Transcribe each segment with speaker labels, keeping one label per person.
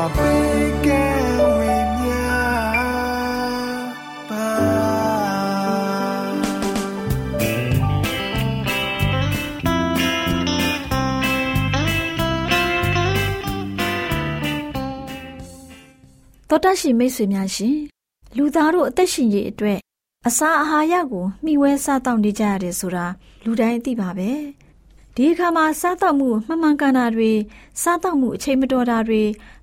Speaker 1: တော်တရှိမိတ်ဆွေများရှင်လူသားတို့အသက်ရှင်ရေးအတွက်အစာအာဟာရကိုမျှဝဲစားတောက်နေကြရတယ်ဆိုတာလူတိုင်းသိပါပဲဒီအခါမှာစားတောက်မှုမှန်မှန်ကန်တာတွေစားတောက်မှုအချိန်မတော်တာတွေ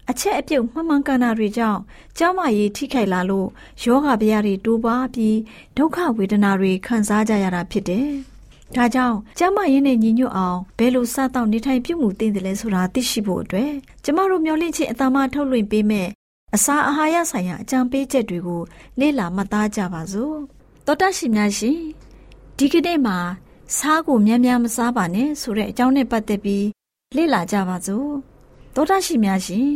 Speaker 1: အချက်အပြုတ်မှန်မှန်ကန်တာတွေကြောင့်ကျောင်းမကြီးထိခိုက်လာလို့ယောဂဗျာတွေတိုးပွားပြီးဒုက္ခဝေဒနာတွေခံစားကြရတာဖြစ်တယ်ဒါကြောင့်ကျမရင်းနဲ့ညီညွတ်အောင်ဘယ်လိုစတော့နေထိုင်ပြုမှုသင့်တယ်လဲဆိုတာသိရှိဖို့အတွက်ကျမတို့မျှော်လင့်ခြင်းအတမထုတ်လွှင့်ပေးမဲ့အစာအာဟာရဆိုင်ရာအကြံပေးချက်တွေကိုလေ့လာမှတ်သားကြပါစို့တောတရှိများရှင်ဒီကနေ့မှာစားကိုများများမစားပါနဲ့ဆိုတဲ့အကြောင်းနဲ့ပတ်သက်ပြီးလေ့လာကြပါစို့ တောတရှိများရှင်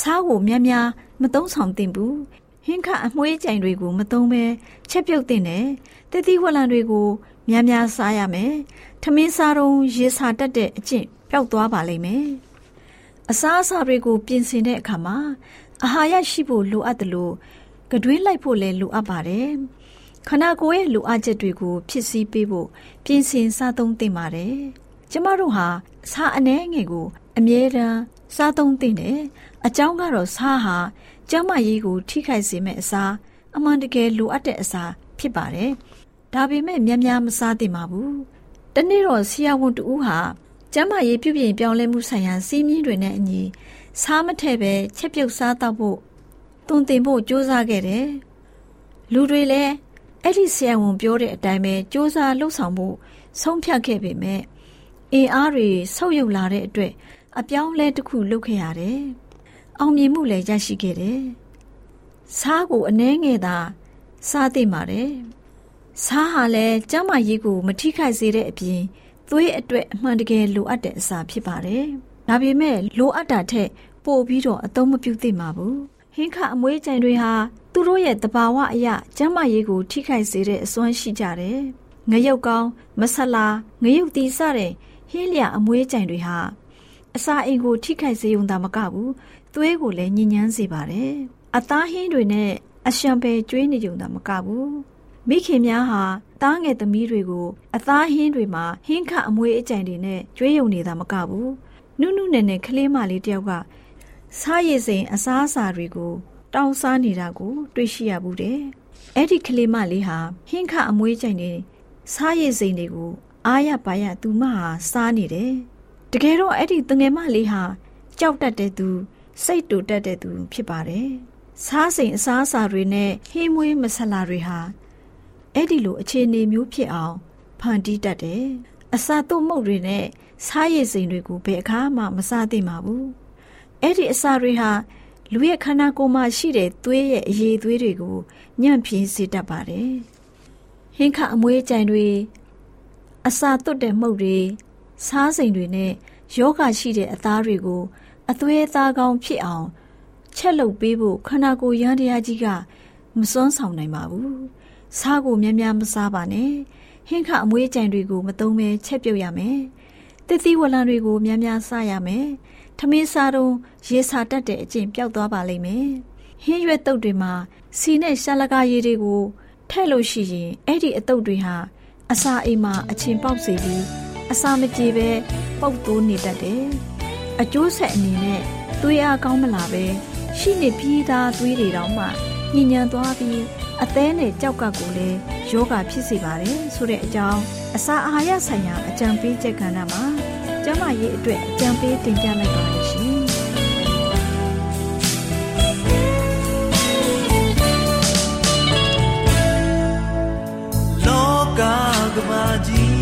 Speaker 1: စားကိုများများမသုံးဆောင်သင့်ဘူးဟင်းခအမွှေးကြိုင်တွေကိုမသုံးဘဲချက်ပြုတ်တင်တယ်တတိဝလံတွေကိုများများစားရမယ်ထမင်းစားတော့ရေစာတက်တဲ့အကျင့်ပျောက်သွားပါလိမ့်မယ်အစားအစာတွေကိုပြင်ဆင်တဲ့အခါမှာအာဟာရရှိဖို့လိုအပ်တယ်လို့ကတွင်းလိုက်ဖို့လည်းလိုအပ်ပါတယ်ခန္ဓာကိုယ်ရဲ့လိုအပ်ချက်တွေကိုဖြစ်စည်းပေးဖို့ပြင်ဆင်စားသုံးသင့်ပါတယ်ကျမတို့ဟာစားအနှဲငယ်ကိုအမြဲတမ်း စားသုံးသင့်တယ်အကြောင်းကတော့စားဟာကျန်းမာရေးကိုထိခိုက်စေမယ့်အစာအမှန်တကယ်လိုအပ်တဲ့အစာဖြစ်ပါတယ်ဒါပေမဲ့များများမစားသင့်ပါဘူးတနေ့တော့ဆရာဝန်တူဟာကျန်းမာရေးပြုပြင်ပြောင်းလဲမှုဆိုင်ရာစီးမြင်တွေနဲ့အညီစားမထည့်ပဲချက်ပြုတ်စားတော့ဖို့တုံတင်ဖို့ကြိုးစားခဲ့တယ်။လူတွေလည်းအဲ့ဒီဆရာဝန်ပြောတဲ့အတိုင်းပဲကြိုးစားလှုပ်ဆောင်ဖို့ဆုံးဖြတ်ခဲ့ပေမဲ့အင်အားတွေဆုတ်ယုတ်လာတဲ့အတွက် အပြောင်းလဲတစ်ခုလုပ်ခဲ့ရတယ်။အောင်မြင်မှုလည်းရရှိခဲ့တယ်။စားကိုအနှဲငယ်သာစားသိပါတယ်။စားဟာလည်းကျန်းမာရေးကိုမထိခိုက်စေတဲ့အပြင်သွေးအတွက်အမှန်တကယ်လိုအပ်တဲ့အစာဖြစ်ပါတယ်။ဒါပေမဲ့လိုအပ်တာထက်ပိုပြီးတော့အသုံးမပြုသင့်ပါဘူးဟင်းခအမွေးကြိမ်တွေဟာသူတို့ရဲ့တဘာဝအရာကျန်းမာရေးကိုထိခိုက်စေတဲ့အစွမ်းရှိကြတယ်ငရုတ်ကောင်းမဆလာငရုတ်တီစတဲ့ဟင်းလျာအမွေးကြိမ်တွေဟာ အစာအိမ်ကိုထိခိုက်စေုံသာမကဘူးသွေးကိုလည်းညဉ့်ညမ်းစေပါတယ်အသားဟင်းတွေနဲ့အရှံပယ်ကျွေးနေကြတာမကဘူးမိခင်များဟာသားငယ်သမီးတွေကို အသားဟင်းတွေမှာဟင်းခအမွေးအကြိမ်တွေနဲ့ကျွေးယုံနေတာမကဘူးနုနုနယ်နယ်ကလေးမလေးတယောက်ကစားရည်စိန်အစားအစာတွေကို တောင်းစားနေတာကို တွေ့ရှိရဘူးတဲ့။အဲ့ဒီကလေးမလေးဟာဟင်းခအမွေးကြိုင်နေစားရည်စိန်တွေကို အားရပါရသူမဟာစားနေတယ်။ တကယ်တော့အဲ့ဒီတငယ်မလေးဟာကြောက်တတ်တဲ့သူ စိတ်တူတတ်တဲ့သူဖြစ်ပါတယ်။စားစိန်အစားအစာတွေနဲ့ဟင်းမွေးမဆလာတွေဟာအဲ့ဒီလိုအခြေအနေမျိုးဖြစ်အောင်ဖန်တီးတတ်တယ်။အစာတုပ်မုတ်တွေနဲ့စားရည်စိမ်တွေကိုဘယ်အခါမှမစားသင့်ပါဘူးအဲ့ဒီအစာတွေဟာလူရဲ့ခန္ဓာကိုယ်မှာရှိတဲ့သွေးရဲ့အရည်သွေးတွေကိုညံ့ဖျင်းစေတတ်ပါတယ်ဟင်းခအမွေးကြိုင်တွေအစာသွတ်တဲ့မှုတ်တွေ စားစိမ်တွေနဲ့ယောဂရှိတဲ့အသားတွေကို အသွေးသားကောင်းဖြစ်အောင် ချက်လုပ်ပေးဖို့ခန္ဓာကိုယ်ရန်တရားကြီးကမစွမ်းဆောင်နိုင်ပါဘူး။စားကိုများများမစားပါနဲ့။ဟင်းခအမွေးကြံတွေကိုမသုံးဘဲချက်ပြုတ်ရမယ်။တစ်သီးဝလံတွေကိုများများစားရမယ်။ထမင်းစားတော့ရေစာတတ်တဲ့အကျင့်ပျောက်သွားပါလိမ့်မယ်။ဟင်းရွက်တုပ်တွေမှာစီနဲ့ရှာလကာရည်တွေကိုထည့်လို့ရှိရင်အဲ့ဒီအတုပ်တွေဟာအစာအိမ်မှာအချင်းပေါက်စေပြီး အစာမကြေပဲပုတ်တိုးနေတတ်တယ်။အကျိုးဆက်အနေနဲ့သွေးအားကောင်းမလာပဲရှိနေပြီးသားသွေးတွေတောင်မှညဉ့်ညံသွားပြီးအသေးနဲ့ကြောက်ကပ်ကိုလည်းယောဂဖြစ်စေပါတယ်ဆိုတဲ့အကြောင်းအစာအာဟာရဆိုင်ရာအကြံပေးချက်ကဏ္ဍမှာကျမရဲ့အတွက်အကြံပေးတင်ပြလိုက်ပါရှင်
Speaker 2: လောကကမာကြီး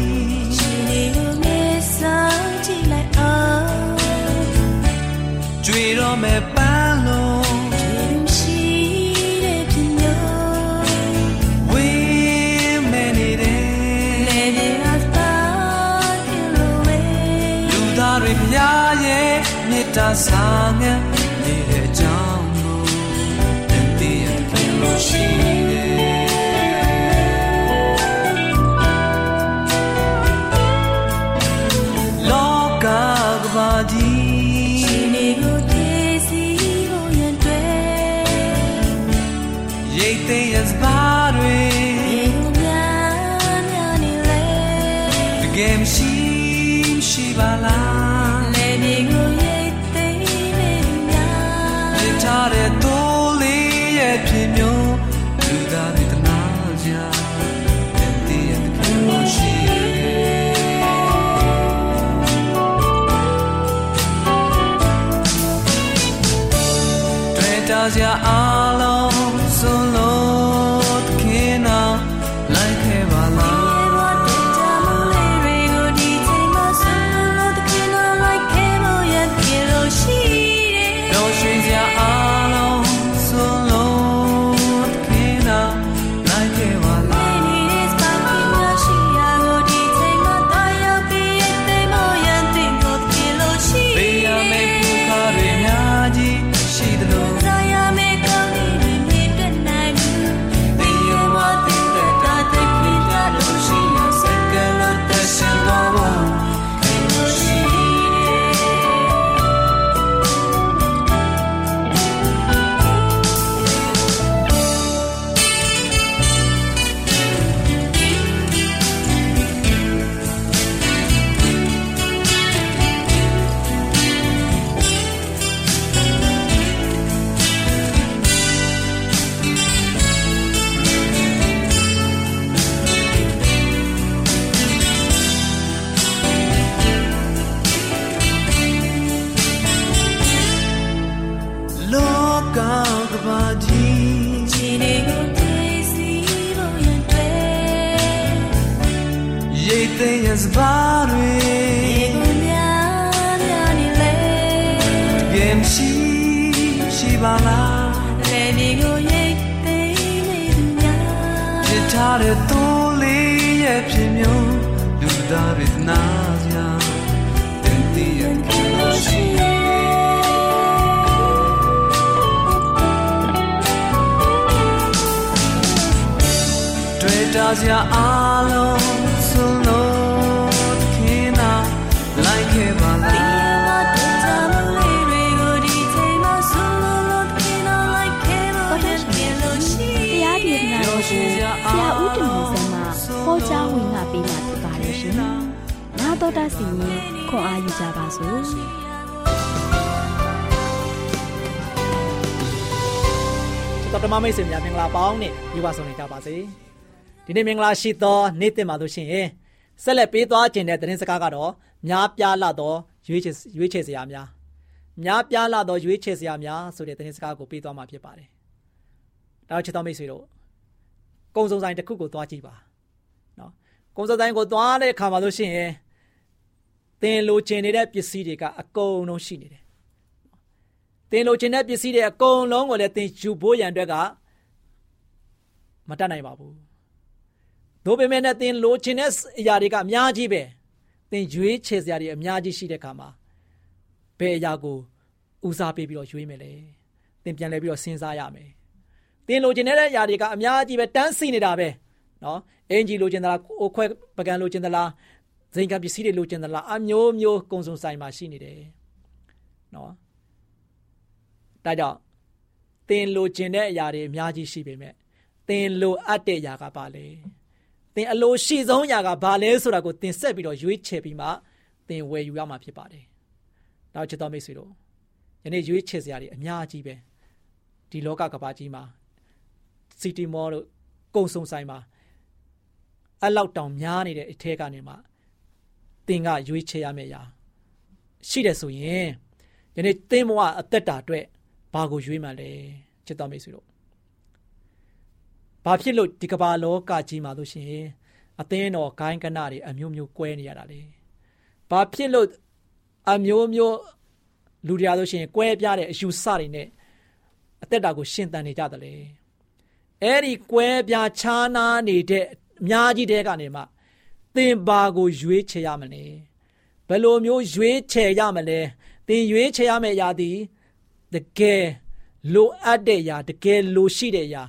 Speaker 2: မဲ့ပန်းလုံးရှိတဲ့ပြညိုဝေးမဲနေတဲ့လေဒီအသာကလိုဝေးလူသားတွေဖျားရဲ့မေတ္တာစာငတ် တွေ့ စရာအလုံးစုံလို့တခင်နာလိုက်ခဲ့ပါလား
Speaker 3: တော်တော်ရှင်တရားဒေသနာတော်ကိုဆရာဦးတင်မောင်ဆန်းမှဟောကြားဝင်ငါပေးมาဖြစ်ပါတယ်ရှင်။နာတော်တာစီရင်ခွန်အားယူကြပါစို့။
Speaker 4: တော်တမမိတ်ဆွေများမင်္ဂလာပေါင်းနဲ့ယူပါဆောင်နေကြပါစေ ဒီနေ့မင်္ဂလာရှိသောနေ့တင်ပါလို့ရှိရင်ဆက်လက်ပေးသွားခြင်းတဲ့သတင်းစကားကတော့များပြားလာသောရွေးချယ်ရွေးချယ်စရာများများပြားလာသောရွေးချယ်စရာများဆိုတဲ့သတင်းစကားကိုပေးသွားမှာဖြစ်ပါတယ်ဒါချစ်တော်မိတ်ဆွေတို့ကုံစုံဆိုင်တစ်ခုကိုသွားကြည့်ပါနော်ကုံစုံဆိုင်ကိုသွားတဲ့အခါမှာလို့ရှိရင်သင်လိုချင်နေတဲ့ပစ္စည်းတွေကအကုန်လုံးရှိနေတယ်တင်လိုချင်တဲ့ပစ္စည်းတွေအကုန်လုံးကိုလည်းတင်ယူဖို့ရန်အတွက်ကမတတ်နိုင်ပါဘူး။ ဒါပေမဲ့လည်းတင်လိုချင်တဲ့အရာတွေကအများကြီးပဲ။တင်ရွေးချယ်စရာတွေအများကြီးရှိတဲ့အခါမှာဘယ်အရာကိုဦးစားပေးပြီးတော့ရွေးမယ်လေသင်ပြန်လဲပြီးတော့စဉ်းစားရမယ်သင်လိုချင်တဲ့ຢာတွေကအများကြီးပဲတန်းစီနေတာပဲနော်အင်ဂျီလိုချင်သလားအိုခွဲပကံလိုချင်သလားဇိမ်ကပစ္စည်းတွေလိုချင်သလားအမျိုးမျိုးကုံစုံဆိုင်မှာရှိနေတယ်နော်ဒါကြောင့်သင်လိုချင်တဲ့အရာတွေအများကြီးရှိပေမဲ့သင်လိုအပ်တဲ့အရာကဘာလဲ သင်အလိုရှိဆုံးအရာကဘာလဲဆိုတာကိုသင်ဆက်ပြီးတော့ရွေးချယ်ပြီးမှသင်ဝယ်ယူရမှာဖြစ်ပါတယ်။နောက်ချစ်တော်မိတ်ဆွေတို့ယနေ့ရွေးချယ်စရာတွေအများကြီးပဲဒီလောကကဘာကြီးမှာစီတီမောတို့ကုံစုံဆိုင်မှာအလောက်တောင်များနေတဲ့အထက်ကနေမှသင်ကရွေးချယ်ရမယ့်အရာရှိတယ်ဆိုရင်ယနေ့သင်ဘဝအသက်တာအတွက်ဘာကိုရွေးမှလဲချစ်တော်မိတ်ဆွေတို့ ဘာဖြစ်လို့ဒီကမ္ဘာလောကကြီးမှာလို့ရှိရင်အသင်းတော်ဂိုင်းကနတွေအမျိုးမျိုးကွဲနေရတာလေဘာဖြစ်လို့အမျိုးမျိုးလူတွေအားလို့ရှိရင်ကွဲပြားတဲ့အယူဆတွေနဲ့အသက်တာကိုရှင်သန်နေကြတယ်လေအဲ့ဒီကွဲပြားခြားနားနေတဲ့အများကြီးတဲကနေမှသင်ဘာကိုရွေးချယ်ရမလဲဘယ်လိုမျိုးရွေးချယ်ရမလဲသင်ရွေးချယ်ရမယ့်အရာဒီတကယ်လိုအပ်တဲ့အရာတကယ်လိုရှိတဲ့အရာ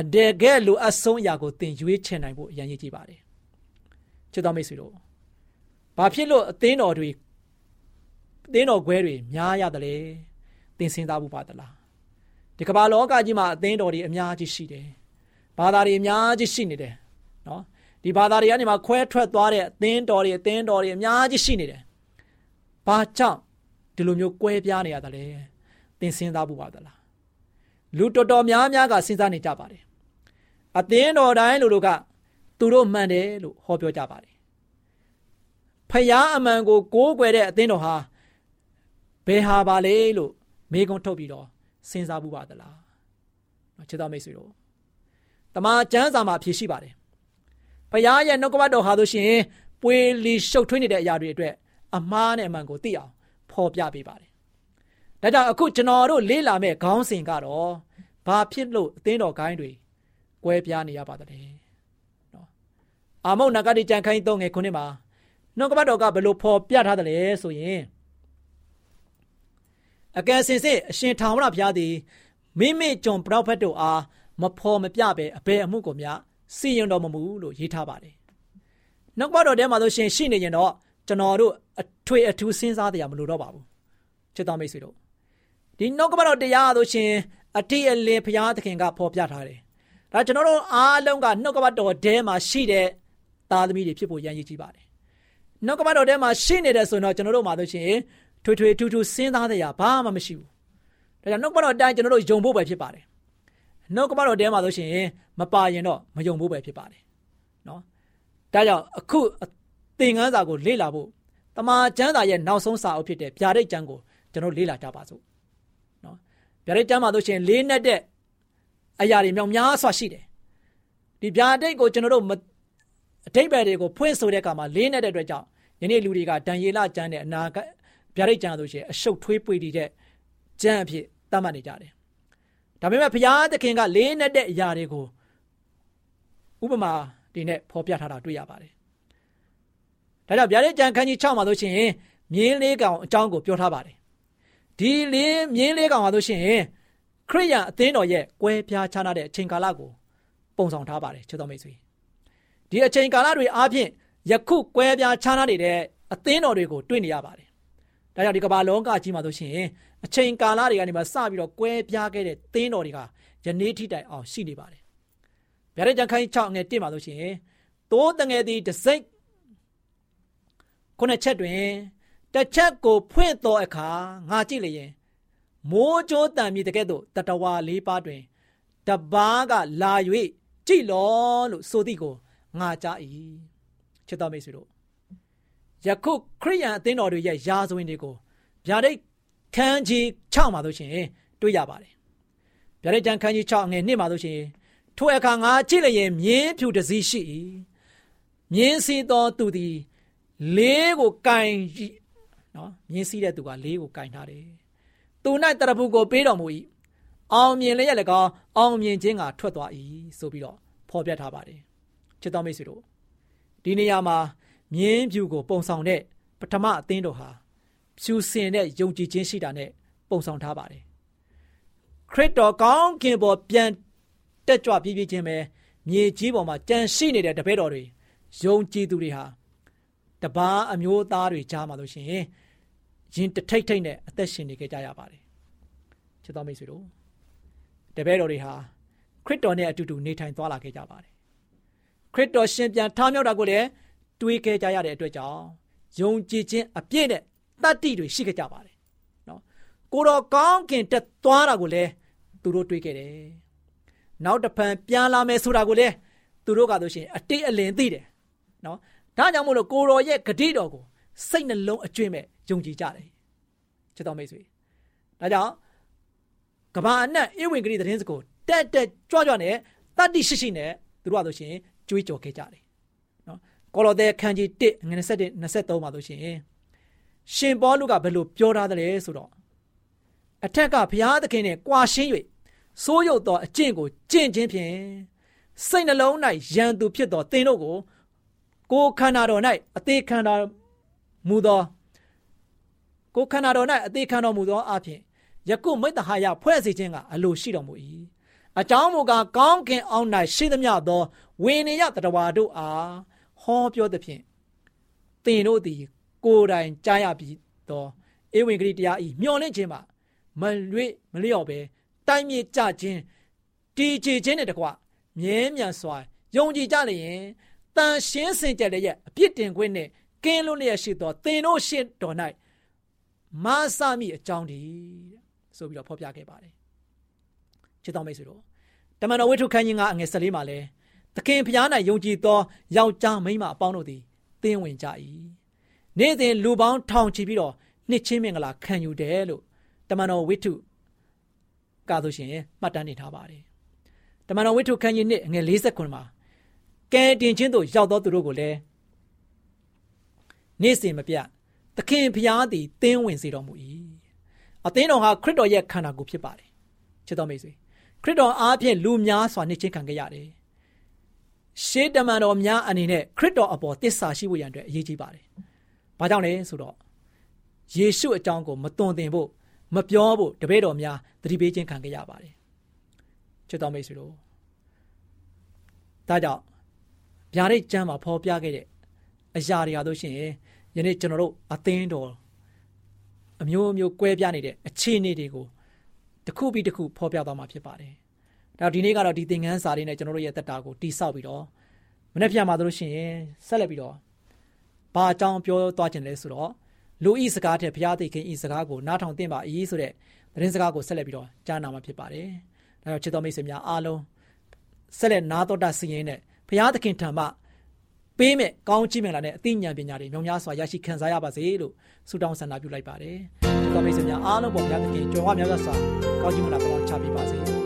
Speaker 4: အတကယ်လိုအပ်ဆုံးအရာကိုသင်ရွေးချယ်နိုင်ဖို့အရင်ရည်ကြည့်ပါတယ်ချစ်တော်မိတ်ဆွေတို့ဘာဖြစ်လို့အသင်းတော်တွေအသင်းတော်ခွဲတွေများရတယ်လဲသင်စဉ်းစားဖို့ပါသလားဒီကမ္ဘာလောကကြီးမှာအသင်းတော်တွေအများကြီးရှိတယ်ဘာသာတွေအများကြီးရှိနေတယ်နော်ဒီဘာသာတွေကနေမှခွဲထွက်သွားတဲ့အသင်းတော်တွေအသင်းတော်တွေအများကြီးရှိနေတယ်ဘာကြောင့်ဒီလိုမျိုးကွဲပြားနေရတယ်လဲသင်စဉ်းစားဖို့ပါသလား လူတော်တော်များများကစဉ်းစားနေကြပါတယ်အသင်းတော်တိုင်းလူတို့ကသူတို့မှန်တယ်လို့ဟောပြောကြပါတယ်ဖယားအမှန်ကိုကိုးကွယ်တဲ့အသင်းတော်ဟာဘယ်ဟာပါလဲလို့မေးခွန်းထုတ်ပြီးတော့စဉ်းစားဖို့ပါသလားချစ်တော်မိတ်ဆွေတို့တမန်ကျမ်းစာမှာဖြေရှိပါတယ်ဖယားရဲ့နှုတ်ကပတ်တော်ဟာဆိုရှင်ပွေလီရှုပ်ထွေးနေတဲ့အရာတွေအတွက်အမှားနဲ့အမှန်ကိုသိအောင်ဖော်ပြပေးပါတယ် ဒါကြောင့်အခုကျွန်တော်တို့လေ့လာမဲ့ခေါင်းစဉ်ကတော့ဘာဖြစ်လို့အသင်းတော်ဂိုင်းတွေကွဲပြားနေရပါသလဲနော်အာမုတ်နဂတိကြံခိုင်းတော့ငယ်ခုနှစ်မှာနှုတ်ကပတ်တော်ကဘယ်လိုဖော်ပြထားသလဲဆိုရင်အကယ်စင်စစ်အရှင်ထာဝရဘုရားသည်မိမိကျွန်ပရောဖက်တို့အားမဖော်မပြပဲအဘယ်အမှုကိုမျှစီရင်တော်မမူလို့ရေးထားပါတယ်နှုတ်ကပတ်တော်ထဲမှာဆိုရှင်ရှိနေရင်တော့ကျွန်တော်တို့အထွေအထူးစဉ်းစားတရားမလိုတော့ပါဘူးချစ်တော်မိတ်ဆွေတို့ ဒီနှုတ်ကပတ်တော်တရားဆိုရှင်အတိအလင်းဘုရားသခင်ကဖော်ပြထားတယ်ဒါကျွန်တော်တို့အားလုံးကနှုတ်ကပတ်တော်ထဲမှာရှိတဲ့သားသမီးတွေဖြစ်ဖို့ရန်ရည်ကြီးပါတယ်နှုတ်ကပတ်တော်ထဲမှာရှိနေတယ်ဆိုတော့ကျွန်တော်တို့မှာဆိုရှင်ထွေထွေထူးထူးစဉ်းစားတဲ့အရာဘာမှမရှိဘူးဒါကြောင့်နှုတ်ကပတ်တော်အတိုင်းကျွန်တော်တို့ယုံဖို့ပဲဖြစ်ပါတယ်နှုတ်ကပတ်တော်ထဲမှာဆိုရှင်မပါရင်တော့မယုံဖို့ပဲဖြစ်ပါတယ်နော်ဒါကြောင့်အခုသင်ခန်းစာကိုလေ့လာဖို့တမန်ကျမ်းစာရဲ့နောက်ဆုံးစာအုပ်ဖြစ်တဲ့ဗျာဒိတ်ကျမ်းကိုကျွန်တော်လေ့လာကြပါစို့နော် ဗျာဒိတ်ကျမ်းမှာဆိုရှင်လေးနဲ့တဲ့အရာတွေမြောက်များစွာရှိတယ်ဒီဗျာဒိတ်ကိုကျွန်တော်တို့အတိတ်ပဲတွေကိုဖွင့်ဆိုတဲ့အခါမှာလေးနဲ့တဲ့အတွက်ကြောင့်ယနေ့လူတွေကဒံယေလကျမ်းနဲ့အနာဂတ်ဗျာဒိတ်ကျမ်းဆိုရှင်အရှုပ်ထွေးပွေတည်တဲ့ကျမ်းအဖြစ်သတ်မှတ်နေကြတယ်ဒါပေမဲ့ဘုရားသခင်ကလေးနဲ့တဲ့အရာတွေကိုဥပမာဒီနဲ့ဖော်ပြထားတာတွေ့ရပါတယ်ဒါကြောင့်ဗျာဒိတ်ကျမ်းခန်းကြီး6မှာဆိုရှင်မြင်းလေးကောင်အကြောင်းကိုပြောထားပါတယ် ဒီလင်းမြင်းလေးကောင်ဟာဆိုရှင်ခရိယန်အသင်းတော်ရဲ့ကွဲပြားခြားနာတဲ့အချိန်ကာလကိုပုံဆောင်ထားပါတယ်ချစ်တော်မိတ်ဆွေဒီအချိန်ကာလတွေအားဖြင့်ယခုကွဲပြားခြားနာနေတဲ့အသင်းတော်တွေကိုတွေ့နေရပါတယ်ဒါကြောင့်ဒီကမ္ဘာလောကကြီးမှာဆိုရှင်အချိန်ကာလတွေကနေမှစပြီးတော့ကွဲပြားခဲ့တဲ့သင်းတော်တွေကယနေ့ထိတိုင်အောင်ရှိနေပါတယ်ဗျာဒိတ်ကျမ်းခန်း6ငယ်1မှာဆိုရှင်သိုးတငယ်သည်တစိမ့်ခုနှစ်ချက်တွင် တစ်ချက်ကိုဖွင့်သောအခါငါကြည့်လျင်မိုးကြိုးတံမြည်တကဲ့သို့တတဝါလေးပါးတွင်တပားကလာ၍ကြည်လောလို့ဆိုသည်ကိုငါကြား၏ချစ်တော်မိတ်ဆွေတို့ယခုခရိယန်အသင်းတော်တွေရဲ့ယာဇဝင်တွေကိုဗျာဒိတ်ခန်းကြီး6မှာလို့ရှင်တွေ့ရပါတယ်ဗျာဒိတ်တန်ခန်းကြီး6ငယ်1မှာလို့ရှင်ထိုအခါငါကြည့်လျင်မြင်းဖြူတစည်းရှိ၏မြင်းစီသောသူသည်လေးကိုကင် နော်မြင်းစည်းတဲ့သူကလေးကိုကင်ထားတယ်သူ၌တရဖူကိုပေးတော်မူ၏အောင်မြင်လည်းရလည်းကောင်းအောင်မြင်ခြင်းကထွက်သွား၏ဆိုပြီးတော့ဖော်ပြထားပါတယ်ချစ်တော်မိတ်ဆွေတို့ဒီနေရာမှာမြင်းဖြူကိုပုံဆောင်တဲ့ပထမအသင်းတော်ဟာဖြူစင်တဲ့ယုံကြည်ခြင်းရှိတာနဲ့ပုံဆောင်ထားပါတယ်ခရစ်တော်ကောင်းကင်ပေါ်ပြန်တက်ကြွပြည့်ပြည့်ချင်းပဲမြေကြီးပေါ်မှာကြံရှိနေတဲ့တပည့်တော်တွေယုံကြည်သူတွေဟာတပားအမျိုးသားတွေကြားမှာလို့ရှိရင် ရင်တထိတ်ထိတ်နဲ့အသက်ရှင်နေကြကြရပါတယ်ချစ်တော်မိတ်ဆွေတို့တပည့်တော်တွေဟာခရစ်တော်နဲ့အတူတူနေထိုင်သွားလာခဲ့ကြပါတယ်ခရစ်တော်ရှင်ပြန်ထမြောက်တာကိုလည်းတွေးခဲ့ကြရတဲ့အတွက်ကြောင့်ယုံကြည်ခြင်းအပြည့်နဲ့တတ္တိတွေရှိခဲ့ကြပါတယ်နော်ကိုတော်ကောင်းကင်တက်သွားတာကိုလည်းသူတို့တွေးခဲ့တယ်နောက်တစ်ဖန်ပြန်လာမယ်ဆိုတာကိုလည်းသူတို့ကဆိုရှင်အတိတ်အလင်သိတယ်နော်ဒါကြောင့်မို့လို့ကိုတော်ရဲ့ဂတိတော်ကို စိတ်နှလုံးအကျွင့်မဲ့ယုံကြည်ကြတယ်ချစ်တော်မိတ်ဆွေဒါကြောင့်ကဘာအနက်ဧဝံဂေလိသတင်းစကိုတက်တက်ကြွကြွနဲ့တတ္တိရှိရှိနဲ့သူတို့ကဆိုရှင်ကြွေးကြော်ခဲ့ကြတယ်နော်ကောလောသဲခန်းကြီး1ငွေ27 23မှာဆိုရှင်ရှင်ပေါလုကဘယ်လိုပြောထားတယ်လဲဆိုတော့အထက်ကဘုရားသခင်နဲ့ကြွာရှင်း၍စိုးရုပ်သောအကျင့်ကိုကျင့်ခြင်းဖြင့်စိတ်နှလုံး၌ယံသူဖြစ်သောသင်တို့ကိုကိုယ်ခန္ဓာတော်၌အသေးခန္ဓာ မူသောကိုယ်ခန္ဓာတော်၌အသေးခံတော်မူသောအဖြစ်ယခုမိတ္တဟာယဖွဲ့စည်းခြင်းကအလိုရှိတော်မူ၏အကြောင်းမူကားကောင်းကင်အောင်၌ရှိသမျှသောဝိနည်းတတဝါတို့အားဟောပြောသဖြင့်သင်တို့သည် ကိုယ်တိုင်ကြားရပြီးသောဧဝံဂေလိတရားဤမျှော်လင့်ခြင်းမှာမလွေ့မလျော့ပဲတိုင်းမြေကြခြင်းတည်ကြည်ခြင်းနဲ့တကွမြဲမြံစွာယုံကြည်ကြလျင်တန်ရှင်းစင်ကြယ်ရဲ့အပြစ်တင်ခွင့်နဲ့ ကင်းလွတ်လျက်ရှိသောသင်တို့ရှေ့တော်၌မဆမိအကြောင်းတည်းဆိုပြီးတော့ဖော်ပြခဲ့ပါတယ်ချစ်တော်မိတ်ဆွေတို့တမန်တော်ဝိထုခန်းကြီးကအငယ်၁၄မှာလဲသခင်ဖျား၌ယုံကြည်သောယောက်ျားမိန်းမအပေါင်းတို့သည်သင်ဝင်ကြ၏နေ့စဉ်လူပေါင်းထောင်ချီပြီးတော့နှစ်ချင်းမင်္ဂလာခံယူတယ်လို့တမန်တော်ဝိထုကဆိုရှင်မှတ်တမ်းနေထားပါတယ်တမန်တော်ဝိထုခန်းကြီးနှစ်အငယ်49မှာကဲတင်ချင်းတို့ရောက်သောသူတို့ကိုလည်း နေ့စဉ်မပြတ်သခင်ဖျားသည်သင်ဝင်စေတော်မူ၏အသင်းတော်ဟာခရစ်တော်ရဲ့ခန္ဓာကိုယ်ဖြစ်ပါတယ်ချစ်တော်မိတ်ဆွေခရစ်တော်အားဖြင့်လူများစွာနှစ်ချင်းခံခဲ့ရတယ်ရှေးတမန်တော်များအနေနဲ့ခရစ်တော်အပေါ်တစ္ဆာရှိဖို့ရန်အတွက်အရေးကြီးပါတယ်ဘာကြောင့်လဲဆိုတော့ယေရှုအကြောင်းကိုမသွန်သင်ဖို့မပြောဖို့တပည့်တော်များသတိပေးခြင်းခံခဲ့ရပါတယ်ချစ်တော်မိတ်ဆွေတို့ဒါကြောင့်ဗျာဒိတ်ကျမ်းမှာဖော်ပြခဲ့တဲ့အရာတွေဟာတို့ရှင် ယနေ့ကျွန်တော်တို့အသင်းတော်အမျိုးမျိုးကွဲပြားနေတဲ့အခြေအနေတွေကိုတစ်ခုပြီးတစ်ခုဖော်ပြသွားမှာဖြစ်ပါတယ်။ဒါဒီနေ့ကတော့ဒီသင်ခန်းစာလေးနဲ့ကျွန်တော်တို့ရဲ့တက်တာကိုတိဆောက်ပြီးတော့မနေ့ပြန်มาတို့ရှင်ဆက်လက်ပြီးတော့ဘာအကြောင်းပြောသွားခြင်းလဲဆိုတော့လူဤစကားတဲ့ဘုရားသခင်ဤစကားကိုနားထောင်သင့်ပါ၏ဆိုတဲ့သတင်းစကားကိုဆက်လက်ပြီးတော့ကြားနာမှာဖြစ်ပါတယ်။ဒါကြောင့်ချစ်တော်မိတ်ဆွေများအားလုံးဆက်လက်နားတော်တာစီရင်နဲ့ဘုရားသခင်ထံမှ ပေးမဲ့ကောင်းချီးမင်္ဂလာနဲ့အသိဉာဏ်ပညာတွေမြောင်များစွာရရှိခံစားရပါစေလို့ဆုတောင်းဆန္ဒပြုလိုက်ပါတယ်။ဒီကမိတ်ဆွေများအားလုံးပေါ်ဘုရားသခင်ကြွယ်ဝများစွာကောင်းချီးမင်္ဂလာပေါင်းချပေးပါစေ။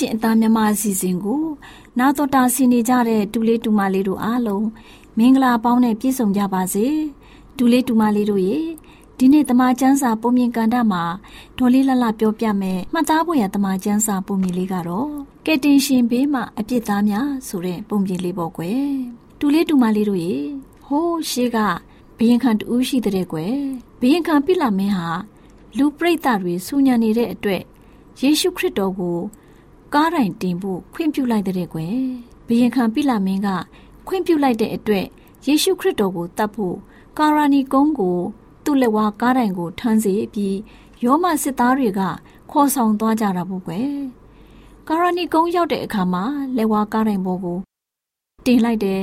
Speaker 1: ချင်းအသားမြမအစီအစဉ်ကိုနာတော်တာဆင်နေကြတဲ့တူလေးတူမလေးတို့အားလုံးမင်္ဂလာပေါင်းနဲ့ပြည့်စုံကြပါစေတူလေးတူမလေးတို့ရေဒီနေ့တမချန်းစာပုံမြင်ကန်တာမှာဒေါ်လေးလှလှပြောပြမယ်မှတ်သားဖို့ရတမချန်းစာပုံမြင်လေးကတော့ကဲတင်ရှင်ဘေးမှာအပြစ်သားများဆိုတဲ့ပုံမြင်လေးပေါ့ကွယ်တူလေးတူမလေးတို့ရေဟိုးရှေးကဘယင်ခံတူးရှိတဲ့ကွယ်ဘယင်ခံပြစ်လာမင်းဟာလူပရိသတ်တွေစူညံနေတဲ့အတွက်ယေရှုခရစ်တော်ကို ကားတိုင်တင်ဖို့ခွင့်ပြုလိုက်တဲ့ကွယ်ဘယင်ခံပိလာမင်းကခွင့်ပြုလိုက်တဲ့အတွက်ယေရှုခရစ်တော်ကိုတတ်ဖို့ကာရာနီကုန်းကိုသူ့လက်ဝါးကားတိုင်ကိုထမ်းစေပြီးယောမစစ်သားတွေကခေါ်ဆောင်သွားကြတာပေါ့ကွယ်ကာရာနီကုန်းရောက်တဲ့အခါမှာလက်ဝါးကားတိုင်ပေါ်ကိုတင်လိုက်တဲ့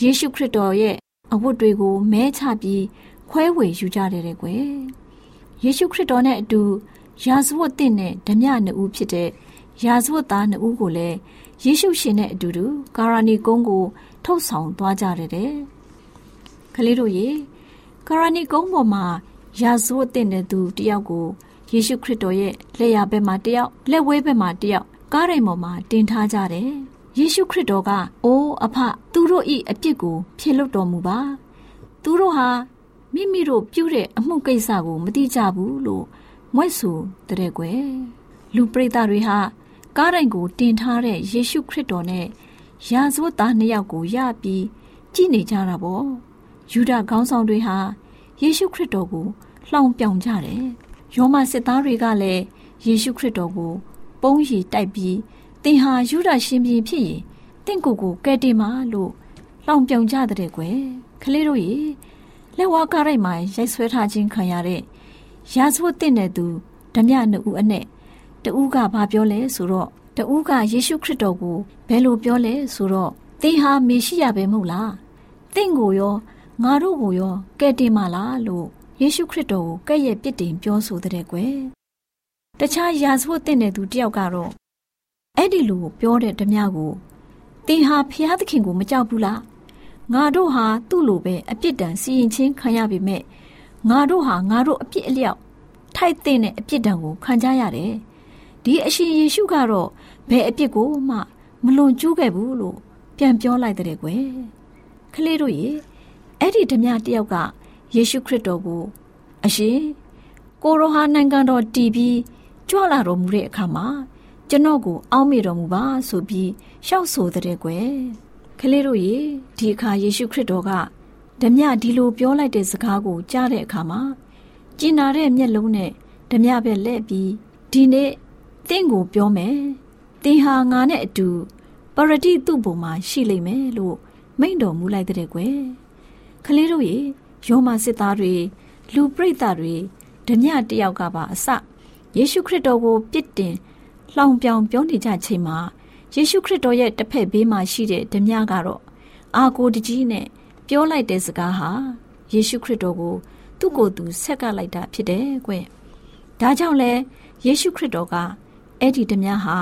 Speaker 1: ယေရှုခရစ်တော်ရဲ့အဝတ်တွေကိုမဲချပြီးခွဲဝေယူကြတယ်တဲ့ကွယ်ယေရှုခရစ်တော်နဲ့အတူရာဇဝတ်တဲ့နဲ့ဓမြနှစ်ဦးဖြစ်တဲ့ ရာဇဝတ်သားနှစ်ဦးကိုလည်းယေရှုရှင်နဲ့အတူတူကာရာနီကုန်းကို ထုတ်ဆောင်သွားကြတယ်တဲ့ကလေးတို့ရေကာရာနီကုန်းပေါ်မှာရာဇဝတ်တဲ့သူတယောက်ကိုယေရှုခရစ်တော်ရဲ့လက်ရဘက်မှာတယောက်လက်ဝဲဘက်မှာတယောက်ကားရိမ်ပေါ်မှာတင်ထားကြတယ်ယေရှုခရစ်တော်ကအိုးအဖသူတို့ဤအပြစ်ကိုဖြေလွတ်တော်မူပါသူတို့ဟာမိမိတို့ပြုတဲ့အမှုကိစ္စကိုမသိကြဘူးလို့မွဲ့ဆိုတဲ့ကွယ်လူပရိသတ်တွေဟာ ကားတိုင်ကိုတင်ထားတဲ့ယေရှုခရစ်တော်နဲ့ရာဇဝတ်သားနှစ်ယောက်ကိုရပြီးကြည်နေကြတာပေါ့ယူဒခေါင်းဆောင်တွေဟာယေရှုခရစ်တော်ကိုလှောင်ပြောင်ကြတယ်ယောမစစ်သားတွေကလည်းယေရှုခရစ်တော်ကို ပုံးရီတိုက်ပြီးသင်ဟာယူဒရှင်ပြန်ဖြစ်ရင်တင့်ကိုကိုကဲတင်ပါလို့လှောင်ပြောင်ကြတဲ့ကွယ်ကလေးတို့ရေလက်ဝါးကားရိုက်မှာရိုက်ဆွဲထားခြင်းခံရတဲ့ရာဇဝတ်တဲ့သူဓမြနှစ်ဦးအနဲ့ တူးကဘာပြောလဲဆိုတော့တူးကယေရှုခရစ်တော်ကိုဘယ်လိုပြောလဲဆိုတော့သင်ဟာမေရှိယပဲမဟုတ်လားသင်ကိုရောငါတို့ကိုရောကဲ့တင်မလားလို့ယေရှုခရစ်တော်ကိုကဲ့ရဲ့ပြစ်တင်ပြောဆိုတဲ့ကွယ်တခြားယာဇဝတ်တဲ့သူတယောက်ကတော့အဲ့ဒီလိုပြောတဲ့ဓမြကိုသင်ဟာဖျားသခင်ကိုမကြောက်ဘူးလားငါတို့ဟာသူ့လိုပဲအပြစ်ဒဏ်စီရင်ချင်းခံရပေမဲ့ငါတို့ဟာငါတို့အပြစ်အလျောက်ထိုက်တဲ့အပြစ်ဒဏ်ကိုခံကြရတယ် ဒီအရှင်ယေရှုကတော့ဘယ်အပြစ်ကိုမှမလွန်ကျူးခဲ့ဘူးလို့ပြန်ပြောလိုက်တဲ့ကွယ်ကလေးတို့ရေအဲ့ဒီဓမြတယောက်ကယေရှုခရစ်တော်ကိုအရှင်ကိုရောဟာနိုင်ငံတော်တည်ပြီးကြွလာတော်မူတဲ့အခါမှာကျွန်တော်ကိုအောက်မေ့တော်မူပါဆိုပြီးရှောက်ဆိုတဲ့ကွယ်ကလေးတို့ရေဒီအခါယေရှုခရစ်တော်ကဓမြဒီလိုပြောလိုက်တဲ့စကားကိုကြားတဲ့အခါမှာကျင်နာတဲ့မျက်လုံးနဲ့ဓမြပဲလှည့်ပြီးဒီနေ့ တင့်ကိုပြောမယ်။တင်ဟာငါနဲ့အတူပရတိသူ့ဘုံမှာရှိလိမ့်မယ်လို့မိန့်တော်မူလိုက်တဲ့ကွယ်။ကလေးတို့ရေယောမစစ်သားတွေလူပရိသတ်တွေဓမြတယောက်ကပါအစယေရှုခရစ်တော်ကိုပြစ်တင်လှောင်ပြောင်ပြောနေကြချိန်မှာယေရှုခရစ်တော်ရဲ့တစ်ဖက်ဘေးမှာရှိတဲ့ဓမြကတော့အာကိုတကြီးနဲ့ပြောလိုက်တဲ့စကားဟာယေရှုခရစ်တော်ကို သူ့ကိုယ်သူဆက်ကလိုက်တာဖြစ်တယ်ကွ။ဒါကြောင့်လဲယေရှုခရစ်တော်က အဲ့ဒီဓမြဟာ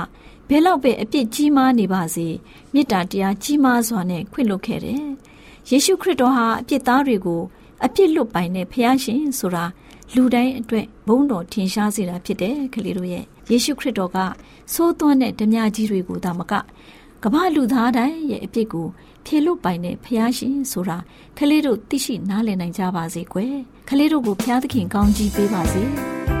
Speaker 1: ဘယ်လောက်ပဲအပြစ်ကြီးမားနေပါစေမေတ္တာတရားကြီးမားစွာနဲ့ခွင့်လွှတ်ခဲ့တယ်။ယေရှုခရစ်တော်ဟာအပြစ်သားတွေကိုအပြစ်လွတ်ပိုင်တဲ့ဖခင်ရှင်ဆိုတာလူတိုင်းအတွက်ဘုန်းတော်ထင်ရှားစေတာဖြစ်တယ်ကလေးတို့ရဲ့ယေရှုခရစ်တော်ကသိုးသွန်းတဲ့ဓမြကြီးတွေကိုသာမကကမ္ဘာလူသားတိုင်းရဲ့အပြစ်ကိုဖြေလွတ်ပိုင်တဲ့ဖခင်ရှင်ဆိုတာကလေးတို့သိရှိနားလည်နိုင်ကြပါစေကွယ်ကလေးတို့ကိုဖခင်သခင်ကောင်းကြီးပေးပါစေ။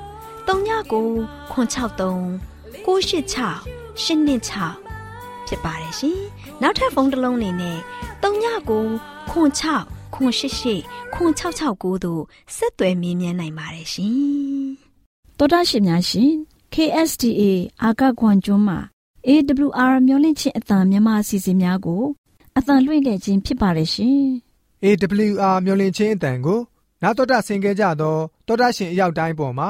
Speaker 3: 39ခွန်63 986 126ဖြစ်ပါတယ်ရှင်နောက်ထပ်ဖုန်းတစ်လုံးနေနဲ့39ခွန်6ခွန်88ခွန်669တို့ဆက်သွယ်မြင်းမြန်းနိုင်ပါတယ်ရှင်
Speaker 1: တော်တာရှင်များရှင် KSTA အာကခွန်ကျွန်းမှာ AWR မျိုးလင့်ချင်းအတံမြန်မာအစီအစဉ်များကိုအတံလွှင့်ခဲ့ခြင်းဖြစ်ပါတယ်ရှင်။
Speaker 5: AWR မျိုးလင့်ချင်းအတံကိုနာတော်တာဆင် गे ကြတော့တောတာရှင်အရောက်တိုင်းပေါ်မှာ